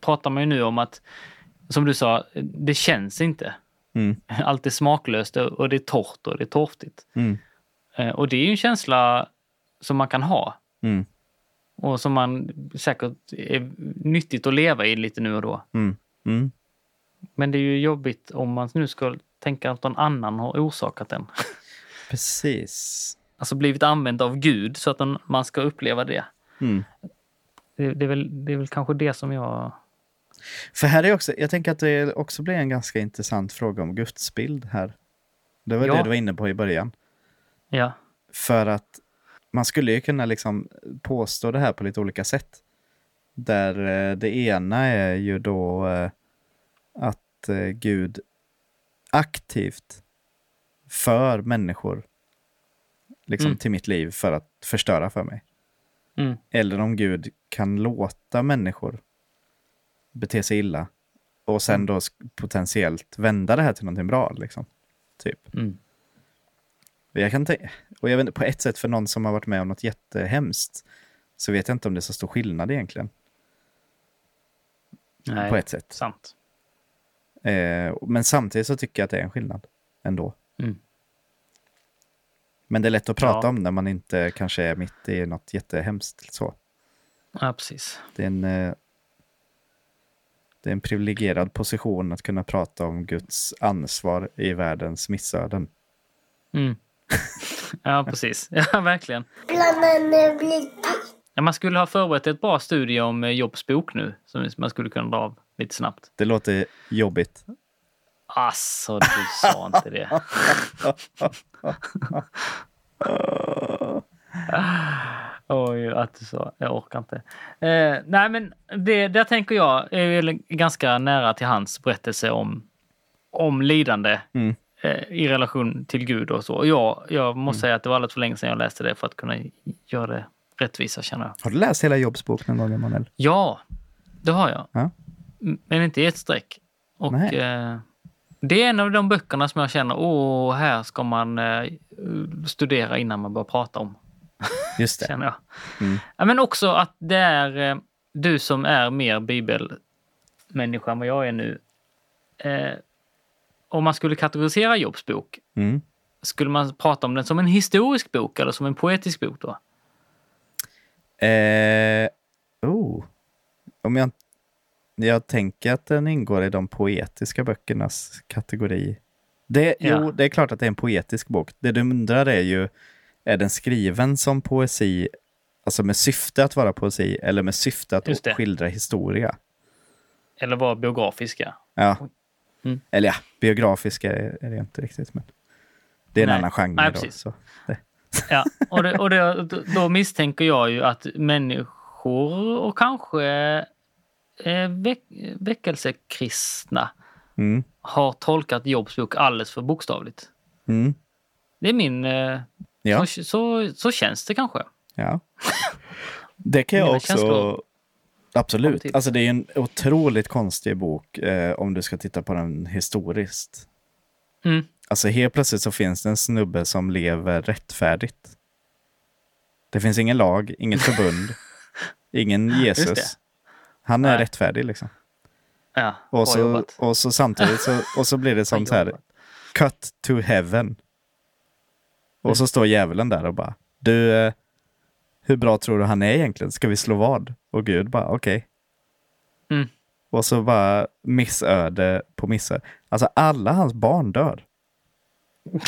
pratar man ju nu om att, som du sa, det känns inte. Mm. Allt är smaklöst och det är torrt och det är torftigt. Mm. Eh, Och det är ju en känsla som man kan ha Mm. och som man säkert är nyttigt att leva i lite nu och då. Mm. Mm. Men det är ju jobbigt om man nu ska tänka att någon annan har orsakat den. Precis. Alltså blivit använd av Gud så att man ska uppleva det. Mm. Det, det, är väl, det är väl kanske det som jag... För här är också, jag tänker att det också blir en ganska intressant fråga om gudsbild här. Det var Ja. det du var inne på i början. Ja, För att man skulle ju kunna liksom påstå det här på lite olika sätt. Där eh, det ena är ju då eh, att eh, Gud aktivt för människor liksom Mm. till mitt liv för att förstöra för mig. mm, Eller om Gud kan låta människor bete sig illa och sen Mm. då potentiellt vända det här till någonting bra. Liksom. Typ. mm, Jag kan och jag vet, på ett sätt för någon som har varit med om något jättehemskt så vet jag inte om det är så stor skillnad egentligen. nej, På ett sätt. sant. Eh, men samtidigt så tycker jag att det är en skillnad ändå. Mm. Men det är lätt att prata Ja. om när man inte kanske är mitt i något jättehemskt. Så. Ja, precis. Det är en, eh, det är en privilegierad position att kunna prata om Guds ansvar i världens missöden. Mm. ja, precis. Ja, verkligen. Ja, man skulle ha förberett ett bra studie om eh, Jobs bok nu som man skulle kunna dra av lite snabbt. Det låter jobbigt. Alltså, du sa inte det. Oj, att du sa. Jag orkar inte. Eh, nej, men det där tänker jag är ganska nära till hans berättelse om, om lidande Mm. eh, i relation till Gud och så. Och jag, jag måste säga att det var alldeles för länge sedan jag läste det för att kunna göra det rättvisa känner jag. Har du läst hela Jobs bok någon gång, Emanuel? Ja, det har jag. Ja. Men inte i ett streck. Och eh, det är en av de böckerna som jag känner, åh, här ska man eh, studera innan man börjar prata om. Just det. Känner jag. Mm. Ja, men också att det är eh, du som är mer bibelmänniska än vad jag är nu. Eh, om man skulle kategorisera Jobs bok, Mm. skulle man prata om den som en historisk bok eller som en poetisk bok då? Eh, oh. Om jag, jag tänker att den ingår i de poetiska böckernas kategori. Det, Ja. Jo, det är klart att det är en poetisk bok. Det du undrar är ju, är den skriven som poesi, alltså med syfte att vara poesi eller med syfte att skildra historia? Eller vara biografiska? Ja. Mm. Eller ja, biografiska är, det inte riktigt. Men det är en Nej. annan genre. Nej, då, precis. så. Det. Ja, och, det, och det, då- då misstänker jag ju att människor och kanske eh, väck, väckelsekristna Mm. har tolkat Jobs bok alldeles för bokstavligt. Mm. Det är min... Eh, Ja. så, så, så känns det kanske. Ja. Det kan jag också... Absolut. Alltså det är en otroligt konstig bok eh, om du ska titta på den historiskt. Mm. Alltså helt plötsligt så finns det en snubbe som lever rättfärdigt. Det finns ingen lag, inget förbund, ingen. Jesus. Han är Nej. rättfärdig liksom. Ja, Och så, jobbat. och så samtidigt så, och så blir det som så här, cut to heaven. Och så står djävulen där och bara, du, eh, hur bra tror du han är egentligen? Ska vi slå vad? Och Gud bara, okej. Mm. Och så bara missöde på missöde. Alltså alla hans barn dör.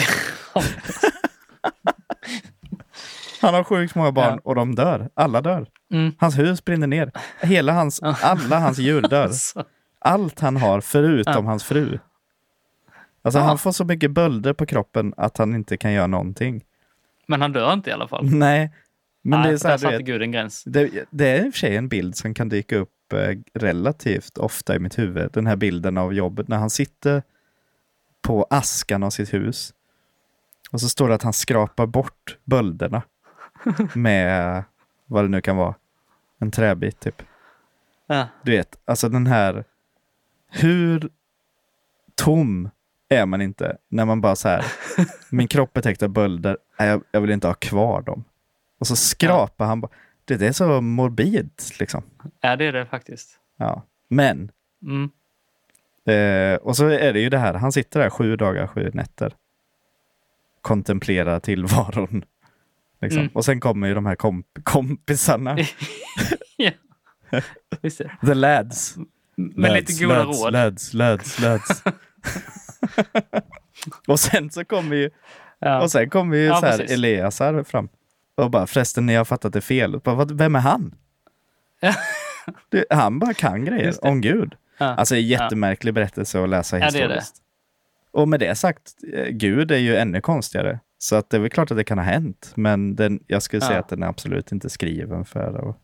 Han har sjukt många barn Ja. och de dör. Alla dör. Mm. Hans hus brinner ner. Hela hans, alla hans djur dör. Allt han har förutom Ja. hans fru. Alltså Ja. han får så mycket bölder på kroppen att han inte kan göra någonting. Men han dör inte i alla fall. Nej, men Nej, det är så där här, satte du vet, Gud en gräns. det, det är i och för sig en bild som kan dyka upp eh, relativt ofta i mitt huvud. Den här bilden av jobbet när han sitter på askan av sitt hus. Och så står det att han skrapar bort bölderna med vad det nu kan vara. En träbit typ. Ja. Du vet, alltså den här... Hur tom är man inte när man bara så här... min kropp är täckt av bölder, Nej, jag, jag vill inte ha kvar dem. Och så skrapar han bara. Det, det är så morbid liksom. ja, det är det faktiskt. Ja. Men, Mm. eh, och så är det ju det här, han sitter där sju dagar, sju nätter. Kontemplerar tillvaron. Liksom. Mm. Och sen kommer ju de här komp- kompisarna, ja. Visst the lads. Med lite goda lads, råd. Lads, lads, lads. och sen så kommer ju, Ja. och sen kommer ju Ja, så här precis. Eliasar fram. Och bara, förresten ni har fattat det fel. Bara, vem är han? Ja. Det, han bara kan grejer om Gud. Ja. Alltså en jättemärklig berättelse att läsa Ja, det det. historiskt. Och med det sagt, eh, Gud är ju ännu konstigare. Så att det är väl klart att det kan ha hänt. Men den, jag skulle säga att den är absolut inte skriven för att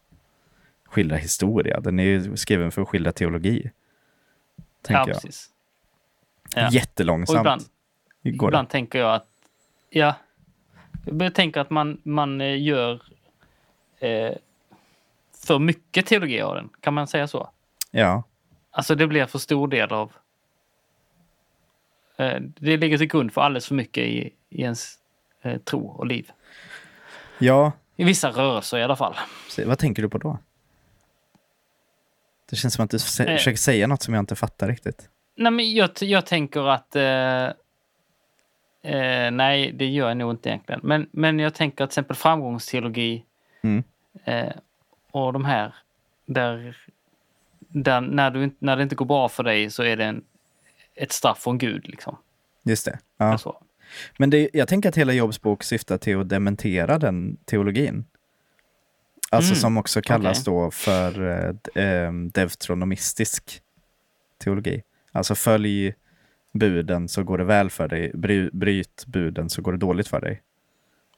skildra historia. Den är ju skriven för att skildra teologi. Tänker ja, jag. Ja. Och Jättelångsamt. ibland, går ibland tänker jag att... Ja. Jag tänker att man, man eh, gör eh, för mycket teologi av den. Kan man säga så? Ja. Alltså det blir för stor del av... Eh, det ligger till grund för alldeles för mycket i, i ens eh, tro och liv. ja, I vissa rörelser i alla fall. Se, vad tänker du på då? Det känns som att du Eh. försöker säga något som jag inte fattar riktigt. Nej, men jag, jag tänker att... Eh, eh, nej, det gör jag nog inte egentligen. Men, men jag tänker att till exempel framgångsteologi Mm. eh, och de här, där, där när, du, när det inte går bra för dig så är det en, ett straff från Gud. Liksom. Just det. Ja. Alltså, Men det, jag tänker att hela Jobs bok syftar till att dementera den teologin. Alltså Mm, som också kallas okej. då för eh, eh, deuteronomistisk teologi. Alltså följ buden så går det väl för dig. Bry, bryt buden så går det dåligt för dig.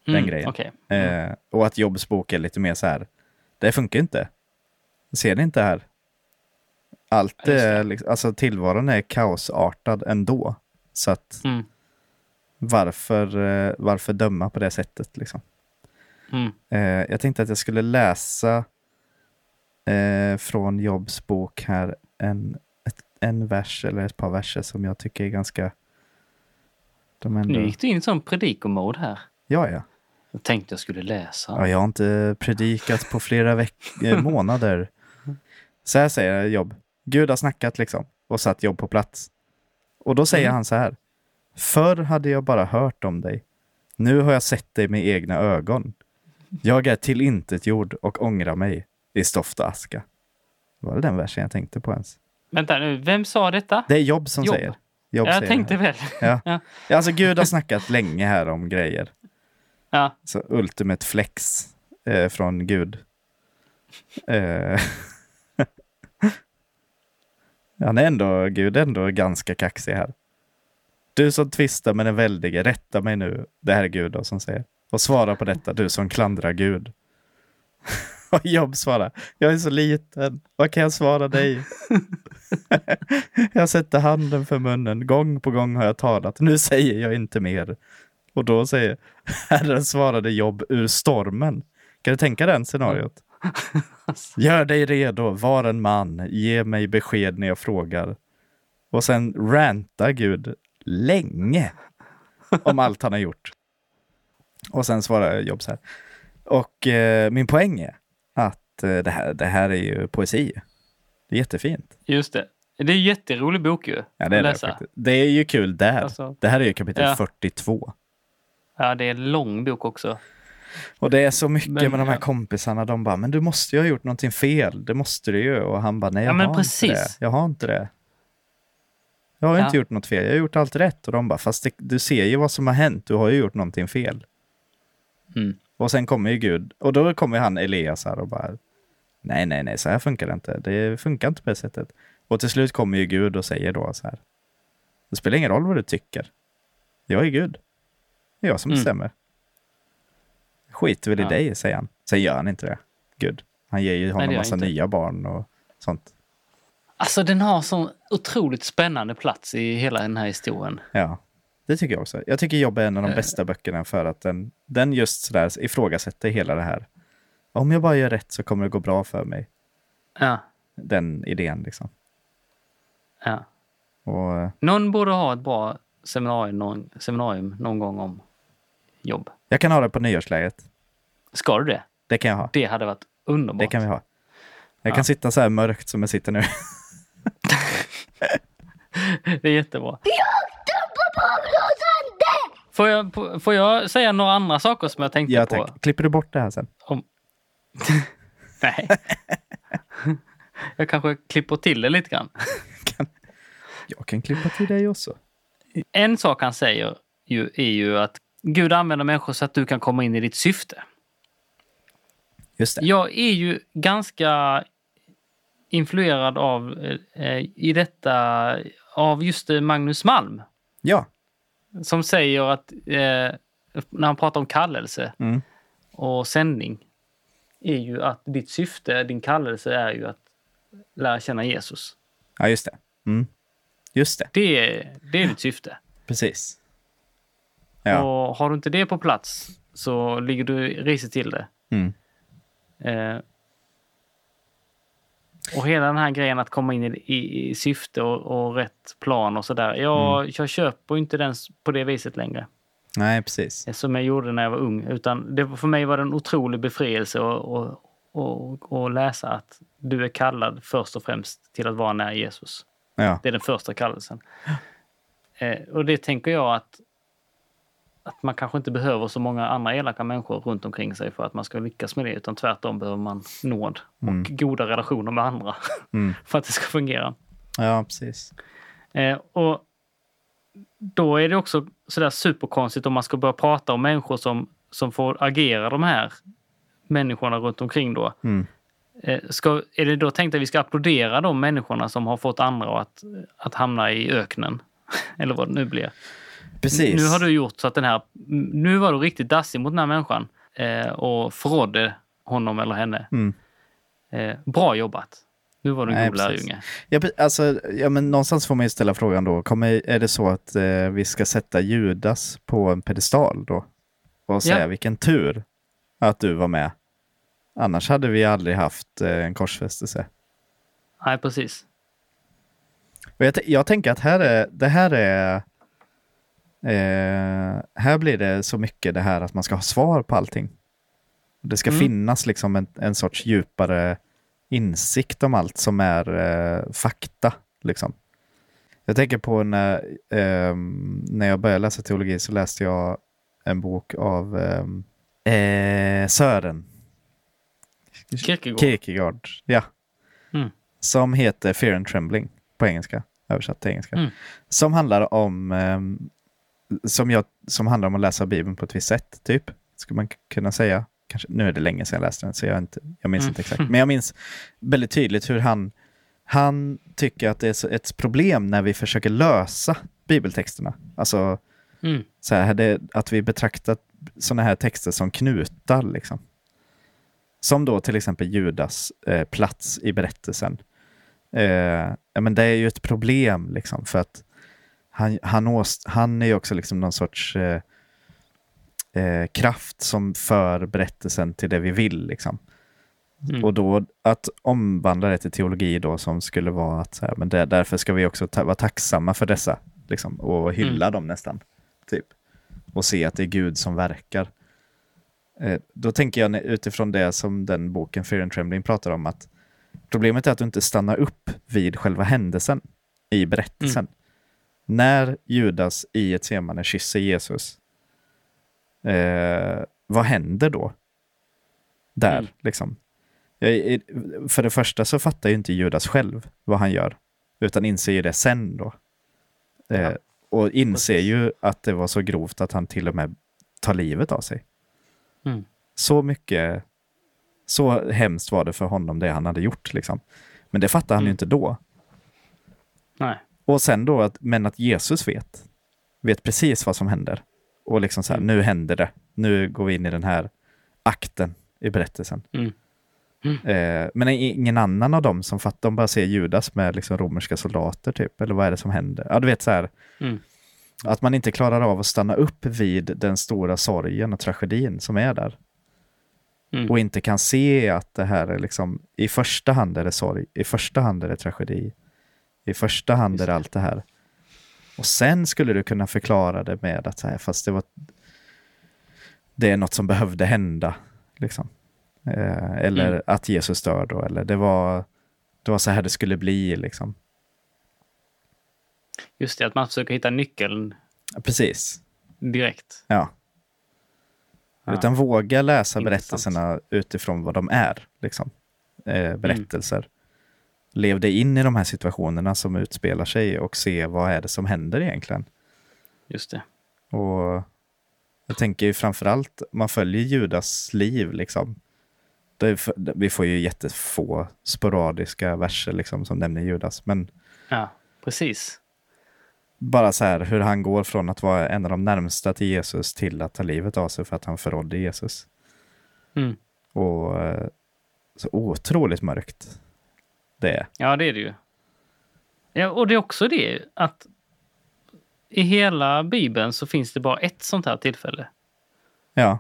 Den Mm, grejen. okej. Eh, och att Jobs bok är lite mer så här. Det funkar inte. Ser ni inte här? Allt Ja, är, liksom, alltså tillvaron är kaosartad ändå. Så att Mm, varför, eh, varför döma på det sättet liksom? mm. Eh, jag tänkte att jag skulle läsa eh, från Jobs bok här en, en vers eller ett par verser som jag tycker är ganska... De ändå... Nu gick du in i sån predikomode här. Ja, ja. Jag tänkte jag skulle läsa. ja. Jag har inte predikat på flera veck- eh, månader. Så här säger Jobb. Gud har snackat liksom och satt Jobb på plats. Och då säger Mm. han så här. Förr hade jag bara hört om dig. Nu har jag sett dig med egna ögon. Jag är tillintetgjord och ångrar mig i stoft och aska. Det var väl den versen jag tänkte på ens. Vänta nu, vem sa detta? Det är Jobb som Jobb. säger. Jobb jag säger tänkte det. väl. Ja. Ja. Alltså Gud har snackat länge här om grejer. Ja. Så ultimate flex eh, från Gud. Eh, Han är ändå, Gud är ändå ganska kaxig här. Du som tvistar med den väldige, rätta mig nu. Det här är Gud då som säger. Och svara på detta, du som klandrar Gud. Och Jobb svarar, jag är så liten, vad kan jag svara dig? jag sätter handen för munnen, gång på gång har jag talat, nu säger jag inte mer. Och då säger Herren svarade Jobb ur stormen. Kan du tänka den scenariot? Gör dig redo, var en man, ge mig besked när jag frågar. Och sen rantar Gud länge om allt han har gjort. Och sen svarar Jobb så här. Och eh, min poäng är att eh, det, här, det här är ju poesi. Det är jättefint. Just det. Det är en jätterolig bok ju. Ja, det är det läsa. faktiskt. Det är ju kul där. Alltså, det här är ju kapitel ja. 42. Ja, det är en lång bok också. Och det är så mycket Men, med de här ja. kompisarna. De bara, men du måste ju ha gjort någonting fel. Det måste du ju. Och han bara, nej jag Ja, har precis. inte det. Jag har inte det. Jag har Ja. inte gjort något fel. Jag har gjort allt rätt. Och de bara, fast det, du ser ju vad som har hänt. Du har ju gjort någonting fel. Mm. Och sen kommer ju Gud. Och då kommer han Elias här och bara, nej, nej, nej, så här funkar det inte. Det funkar inte på det sättet. Och till slut kommer ju Gud och säger då så här, det spelar ingen roll vad du tycker. Jag är Gud. Det är jag som Mm. bestämmer. Skiter väl i Ja. dig, säger han. Sen gör han inte det. Gud. Han ger ju honom han massa inte. nya barn och sånt. Alltså den har sån otroligt spännande plats i hela den här historien. Ja, det tycker jag också. Jag tycker Jobb är en av de Eh. bästa böckerna för att den, den just sådär ifrågasätter hela det här. Om jag bara gör rätt så kommer det gå bra för mig. Ja, Den idén liksom. ja. Och eh, Någon borde ha ett bra seminarium någon, seminarium någon gång om jobb. jag kan ha det på nyårsläget. Ska du det? Det kan jag ha. Det hade varit underbart. Det kan vi ha. Jag Ja. kan sitta så här mörkt som jag sitter nu. Det är jättebra. Får jag, får jag säga några andra saker som jag tänkte Ja, på? tack. Klipper du bort det här sen? Om... Nej. jag kanske klipper till det lite grann. Jag kan klippa till dig också. En sak han säger ju, är ju att Gud använder människor så att du kan komma in i ditt syfte. Just det. Jag är ju ganska influerad av eh, i detta av just eh, Magnus Malm Ja. som säger att eh, när han pratar om kallelse Mm. och sändning är ju att ditt syfte, din kallelse är ju att lära känna Jesus. Ja, just det. Mm. Just det. Det är, det är ditt syfte. Precis. Ja. Och har du inte det på plats så ligger du risigt till det. Mm. Eh, och hela den här grejen att komma in i, i, i syfte och, och rätt plan och sådär. Jag, Mm. jag köper inte den på det viset längre. Nej, precis. eh, Som jag gjorde när jag var ung. Utan det, för mig var det en otrolig befrielse att och, och, och läsa att du är kallad först och främst till att vara nära Jesus. Ja. Det är den första kallelsen. Eh, och det tänker jag att, att man kanske inte behöver så många andra elaka människor runt omkring sig för att man ska lyckas med det. Utan tvärtom behöver man nåd och goda relationer med andra Mm. för att det ska fungera. ja, precis. Eh, och då är det också sådär superkonstigt om man ska börja prata om människor som, som får agera de här människorna runt omkring då. Mm. Eh, ska, är det då tänkt att vi ska applådera de människorna som har fått andra att, att hamna i öknen? Eller vad det nu blir. Precis. Nu har du gjort så att den här... Nu var du riktigt dassig mot den här människan eh, och förrådde honom eller henne. Mm. Eh, bra jobbat. Nu var du en Nej, god precis. Ja, alltså, ja, men någonstans får man ju ställa frågan då, kommer, är det så att eh, vi ska sätta Judas på en pedestal då? Och säga Ja. vilken tur att du var med. Annars hade vi aldrig haft eh, en korsfästelse. Nej, precis. Jag, jag tänker att här är, det här är... Eh, här blir det så mycket det här att man ska ha svar på allting. Det ska Mm. finnas liksom en, en sorts djupare insikt om allt som är eh, fakta. Liksom. Jag tänker på när, ehm, när jag började läsa teologi så läste jag en bok av ehm, eh, Sören Kierkegaard. Kierkegaard. Ja. Mm. Som heter Fear and Trembling på engelska. Översatt till engelska. Mm. Som handlar om ehm, som, jag, som handlar om att läsa Bibeln på ett visst sätt, typ. Skulle man kunna säga. Kanske, nu är det länge sedan jag läste den, så jag, inte, jag minns Mm. inte exakt. Men jag minns väldigt tydligt hur han, han tycker att det är ett problem när vi försöker lösa bibeltexterna. Alltså Mm. så här, det, att vi betraktar sådana här texter som knutar. Liksom. Som då till exempel Judas eh, plats i berättelsen. Eh, men det är ju ett problem liksom, för att han, han, åst, han är ju också liksom någon sorts eh, eh, kraft som för berättelsen till det vi vill. Liksom. Mm. Och då att omvandla det till teologi då som skulle vara att så här, men det, därför ska vi också ta, vara tacksamma för dessa liksom, och hylla dem nästan. Typ. Och se att det är Gud som verkar. Eh, då tänker jag utifrån det som den boken Fear and Trembling pratar om att problemet är att du inte stannar upp vid själva händelsen i berättelsen. När Judas i ett semane kysser Jesus, eh, vad händer då? Där, Mm. liksom. Jag, för det första så fattar ju inte Judas själv vad han gör, utan inser ju det sen då. Eh, Ja. och inser Precis. ju att det var så grovt att han till och med tar livet av sig. Mm. Så mycket, så hemskt var det för honom det han hade gjort. Liksom. Men det fattar han ju Mm. inte då. Nej. Och sen då, att, men att Jesus vet, vet precis vad som händer. Och liksom så här, Mm. nu händer det. Nu går vi in i den här akten i berättelsen. Mm. Eh, men ingen annan av dem som fattar, de bara ser Judas med liksom romerska soldater typ, eller vad är det som händer? Ja, du vet så här, Mm. att man inte klarar av att stanna upp vid den stora sorgen och tragedin som är där. Mm. Och inte kan se att det här är liksom, i första hand är det sorg, i första hand är det tragedi, i första hand Just är det. allt det här. Och sen skulle du kunna förklara det med att så här, fast det var det är något som behövde hända. Liksom. Eh, eller Mm. att Jesus dör då, eller det var, det var så här det skulle bli. Liksom. Just det, att man försöker hitta nyckeln Precis, direkt. ja. Ja. Utan våga läsa Intressant. berättelserna utifrån vad de är. Liksom. Eh, berättelser. Lev dig in i de här situationerna som utspelar sig och se vad är det som händer egentligen. Just det. Och jag tänker ju framförallt, man följer Judas liv liksom. Är vi får ju jättefå sporadiska verser liksom som nämner Judas. Men Ja, precis. bara så här hur han går från att vara en av de närmsta till Jesus till att ta livet av sig för att han förrådde Jesus. Mm. Och eh, så otroligt mörkt det är. Ja, det är det ju. Ja, och det är också det att i hela Bibeln så finns det bara ett sånt här tillfälle. Ja.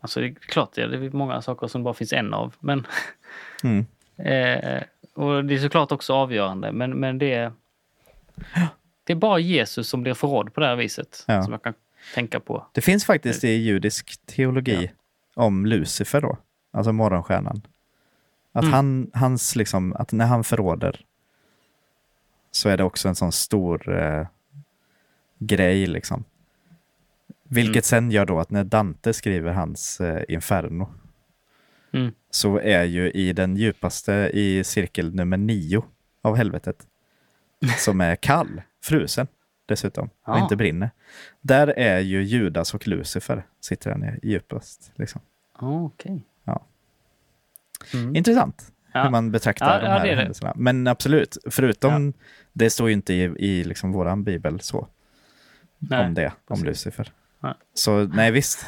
Alltså det är klart, det är många saker som bara finns en av. Men, Mm. eh, och det är såklart också avgörande, men, men det, är, det är bara Jesus som blir förrådd på det här viset. Ja. Som jag kan tänka på. Det finns faktiskt i judisk teologi om Lucifer då, alltså morgonstjärnan. Att, Mm. han, hans liksom, att när han förråder så är det också en sån stor eh, grej. Liksom. Vilket Mm. sen gör då att när Dante skriver hans eh, Inferno Mm. så är ju i den djupaste i cirkel nummer nio av helvetet som är kall, frusen dessutom, och Ja. inte brinner. Där är ju Judas och Lucifer, sitter nere djupast. Liksom. Ah, Okej. Mm. Intressant Ja. hur man betraktar Ja, de ja, här det det. händelserna. Men absolut, förutom, det står ju inte i, i liksom våran bibel så, Nej, om det, om precis. Lucifer. Så nej, visst.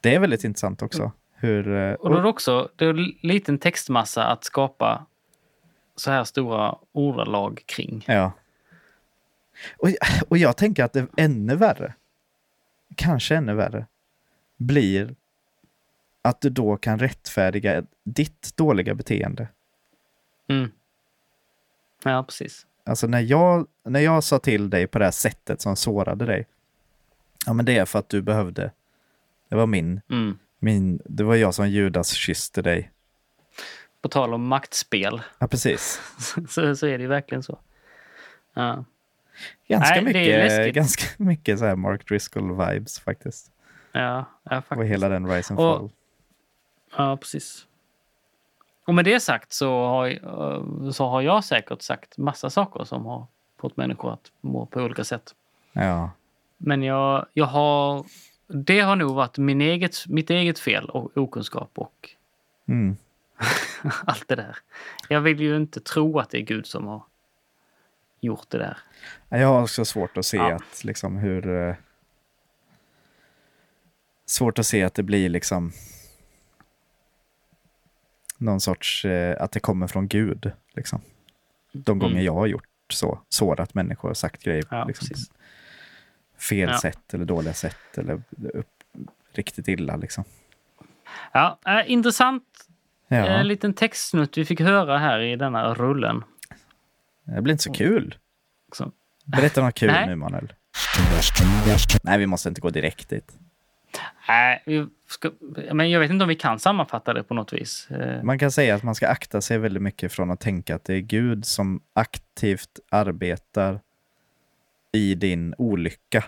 Det är väldigt intressant också. Hur, eh, Och då är det också det är en liten textmassa att skapa så här stora ordalag kring. Ja. Och, och jag tänker att det är ännu värre, kanske ännu värre, blir att du då kan rättfärdiga ditt dåliga beteende. Mm. Ja, precis. Alltså när jag, när jag sa till dig på det här sättet som sårade dig, ja men det är för att du behövde, det var min, Mm. min det var jag som Judas kysste dig. På tal om maktspel Ja, precis. så, så är det ju verkligen så. Ja. Ganska Nej, mycket, ganska mycket så här Mark Driscoll-vibes faktiskt. Ja, ja, Och faktiskt. hela den Rise and Och- Fall. Ja, precis. Och med det sagt så har, eh, så har jag säkert sagt massa saker som har fått människor att må på olika sätt. Ja. Men jag, jag har... Det har nog varit min eget, mitt eget fel och okunskap och Mm. allt det där. Jag vill ju inte tro att det är Gud som har gjort det där. Jag har också svårt att se Ja. att liksom hur... eh, Svårt att se att det blir liksom någon sorts, eh, att det kommer från Gud. Liksom. De gånger Mm. jag har gjort så, sårat människor och sagt grejer Ja, liksom, fel Ja. sätt eller dåliga sätt eller upp, riktigt illa. Liksom. Ja, äh, intressant Ja, eh, liten textsnutt vi fick höra här i denna rullen. det blir inte så kul. Så. Berätta något kul nu, Manuel. Nej, vi måste inte gå direkt dit. Nej, vi ska, men jag vet inte om vi kan sammanfatta det på något vis. Eh, Man kan säga att man ska akta sig väldigt mycket från att tänka att det är Gud som aktivt arbetar i din olycka.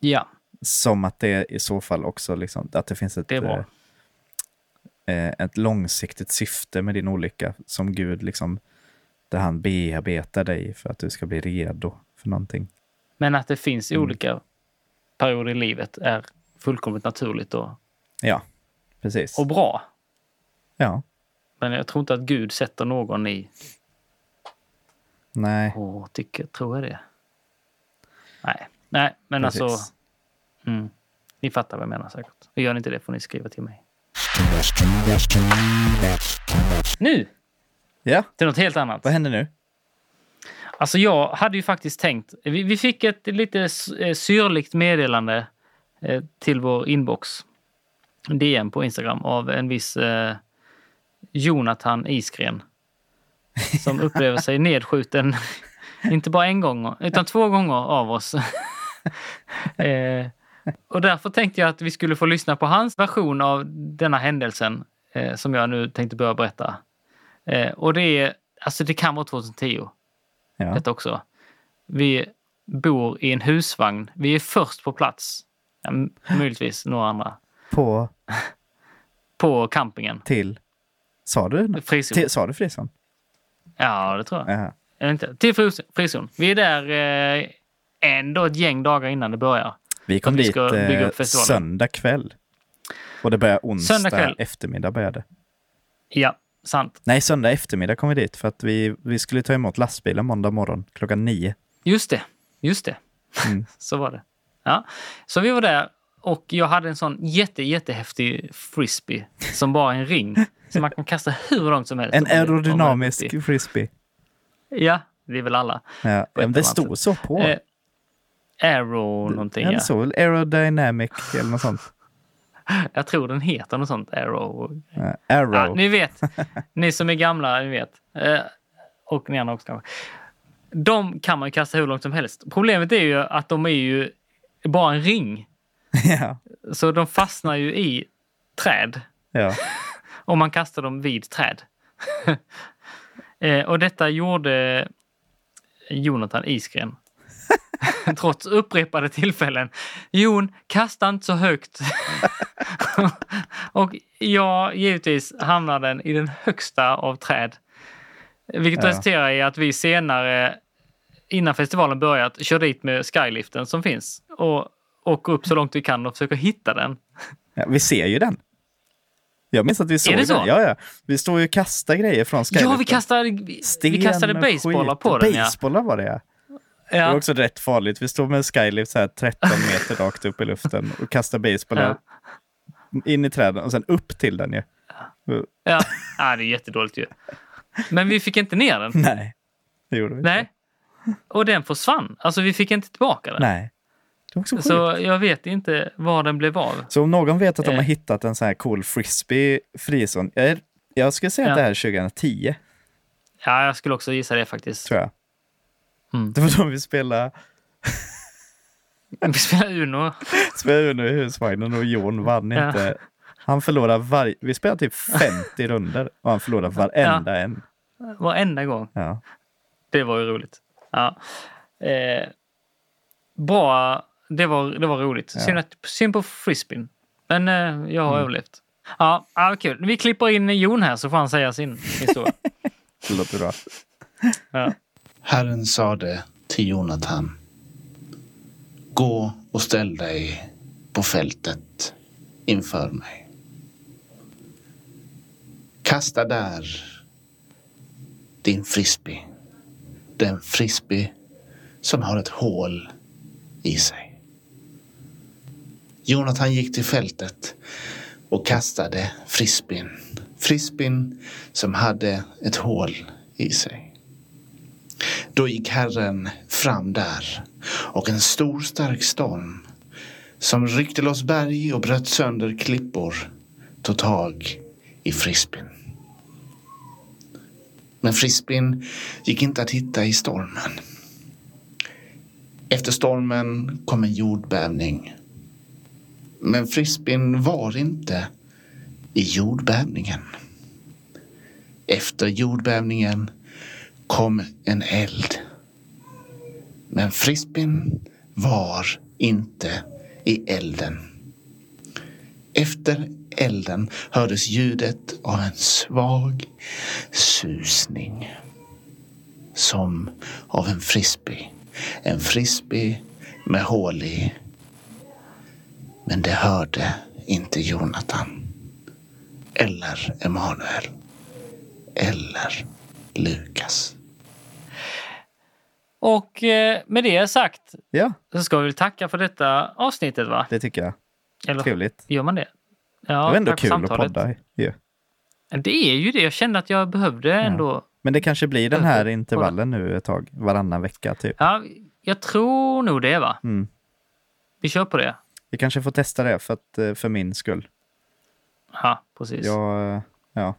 Ja, Som att det i så fall också liksom, att det finns ett, det eh, eh, ett långsiktigt syfte med din olycka som Gud liksom, där han bearbetar dig för att du ska bli redo för någonting. Men att det finns Mm. olika perioder i livet är fullkomligt naturligt och, Ja, precis. och bra. Ja, Men jag tror inte att Gud sätter någon i nej, och tycker, tror jag det? Nej, nej, men precis. alltså. Mm, ni fattar vad jag menar säkert. Och gör ni inte det får ni skriva till mig. Nu Ja, till något helt annat. vad händer nu? Alltså jag hade ju faktiskt tänkt, vi, vi fick ett lite eh, syrligt meddelande eh, till vår inbox. DM på Instagram av en viss eh, Jonathan Isgren. Som upplever sig nedskjuten, inte bara en gång, utan två gånger av oss. eh, och därför tänkte jag att vi skulle få lyssna på hans version av denna händelsen eh, som jag nu tänkte börja berätta. Eh, och det är, alltså det kan vara 2010 Ja, detta också. Vi bor i en husvagn. Vi är först på plats. Ja, möjligtvis några andra. På, På campingen. till, sa du? Frizon. Till, sa du frizon? Ja, det tror jag. Jaha. Eller inte. Till frizon. Vi är där eh, ändå ett gäng dagar innan det börjar. Vi kom vi dit eh, festivalen. söndag kväll. Och det började onsdag eftermiddag började. Ja, sant. Nej, söndag eftermiddag kom vi dit för att vi, vi skulle ta emot lastbilen måndag morgon klockan nio. Just det. Just det. Mm. Så var det. Ja. Så vi var där och jag hade en sån jätte, jättehäftig frisbee som bara är en ring. Som man kan kasta hur långt som helst. En aerodynamisk frisbee. Ja, det är väl alla. Ja, men det stod så på. Eh, Aero någonting, Eller ja. så, aerodynamic eller något sånt. Jag tror den heter något sånt, Aero. Ja, arrow. ni vet. Ni som är gamla, ni vet. Eh, och ni andra också kanske. De kan man kasta hur långt som helst. Problemet är ju att de är ju bara en ring. ja, Så de fastnar ju i träd. ja. Om man kastar dem vid träd. eh, och detta gjorde Jonathan Isgren. Trots upprepade tillfällen. Jon, kasta inte så högt. och jag givetvis hamnade den i den högsta av träd. Vilket Ja. resulterar i att vi senare, innan festivalen börjat, kör dit med skyliften som finns. Och åker upp så långt vi kan och försöker hitta den. ja. Vi ser ju den. Jag minns att vi såg det så? Ja, ja. Vi stod ju och kastade grejer från Skylift. Ja, vi kastade, Sten vi kastade och basebollar på den. Ja. Basebollar var det ja. Det var Ja. också rätt farligt. Vi stod med Skylift så här 13 meter rakt upp i luften och kastade basebollar in i träden och sen upp till den ju. Ja. ja, det är jättedåligt ju. Men vi fick inte ner den. Nej, det gjorde vi inte. Nej. Och den försvann. Alltså vi fick inte tillbaka den. Nej. Så jag vet inte var den blev av. Så om någon vet att de har Eh. hittat en sån här cool frisbee frizon. Jag, jag skulle säga att Ja. det här är 2010, Ja, jag skulle också gissa det faktiskt. tror jag. Mm. Det var då vi spelade, Vi spelar Uno. spelade Uno i husvagnen och Jon vann Ja. inte. Han förlorade varje... Vi spelade typ 50 runder och han förlorade varenda en. Varenda gång. Ja. Det var ju roligt. Ja. Eh, bra. Det var, det var roligt. Ja. Synd, att, synd på frisbeen. Men eh, jag har Mm. överlevt. Ja, ja, kul. Vi klipper in Jon här så får han säga sin historia. Det låter bra. Ja. Herren sade till Jonathan. Gå och ställ dig på fältet inför mig. Kasta där din frisbee. Den frisbee som har ett hål i sig. Jonathan gick till fältet och kastade frisbeen. Frisbeen som hade ett hål i sig. Då gick Herren fram där och en stor stark storm som ryckte loss berg och bröt sönder klippor tog tag i frisbeen. Men frisbeen gick inte att hitta i stormen. Efter stormen kom en jordbävning. Men frisbeen var inte i jordbävningen. Efter jordbävningen kom en eld. Men frisbeen var inte i elden. Efter elden hördes ljudet av en svag susning. Som av en frisbee. En frisbee med hål i. Men det hörde inte Jonathan. Eller Emanuel. Eller Lukas. Och eh, med det sagt Ja, så ska vi tacka för detta avsnittet va? det tycker jag. Eller Trevligt. gör man det? Ja, det var ändå kul att samtalet. podda ju. Det är ju det. Jag kände att jag behövde ändå. Men det kanske blir den här intervallen nu ett tag, varannan vecka typ. Ja, jag tror nog det va? Mm. Vi kör på det. Vi kanske får testa det för, att, eh, för min skull. Ja, precis. Jag, eh, ja.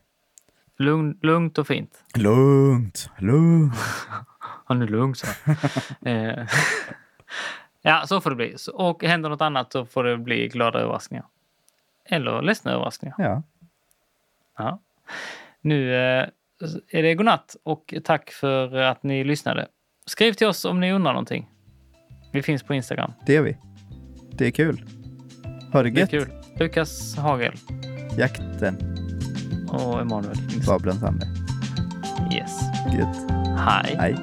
Lugn, lugnt och fint. Lugnt, lugnt. Han är lugn så. eh, ja, så får det bli. Och händer något annat så får det bli glada överraskningar. Eller ledsna överraskningar. Ja, Ja. Nu eh, är det godnatt och tack för att ni lyssnade. Skriv till oss om ni undrar någonting. Vi finns på Instagram. det är vi. Det är kul. Ha det Det är gött. kul. Lukas Hagel Jakten, och Emanuel. Babelns ande. Yes. Gött. Hej. Hej.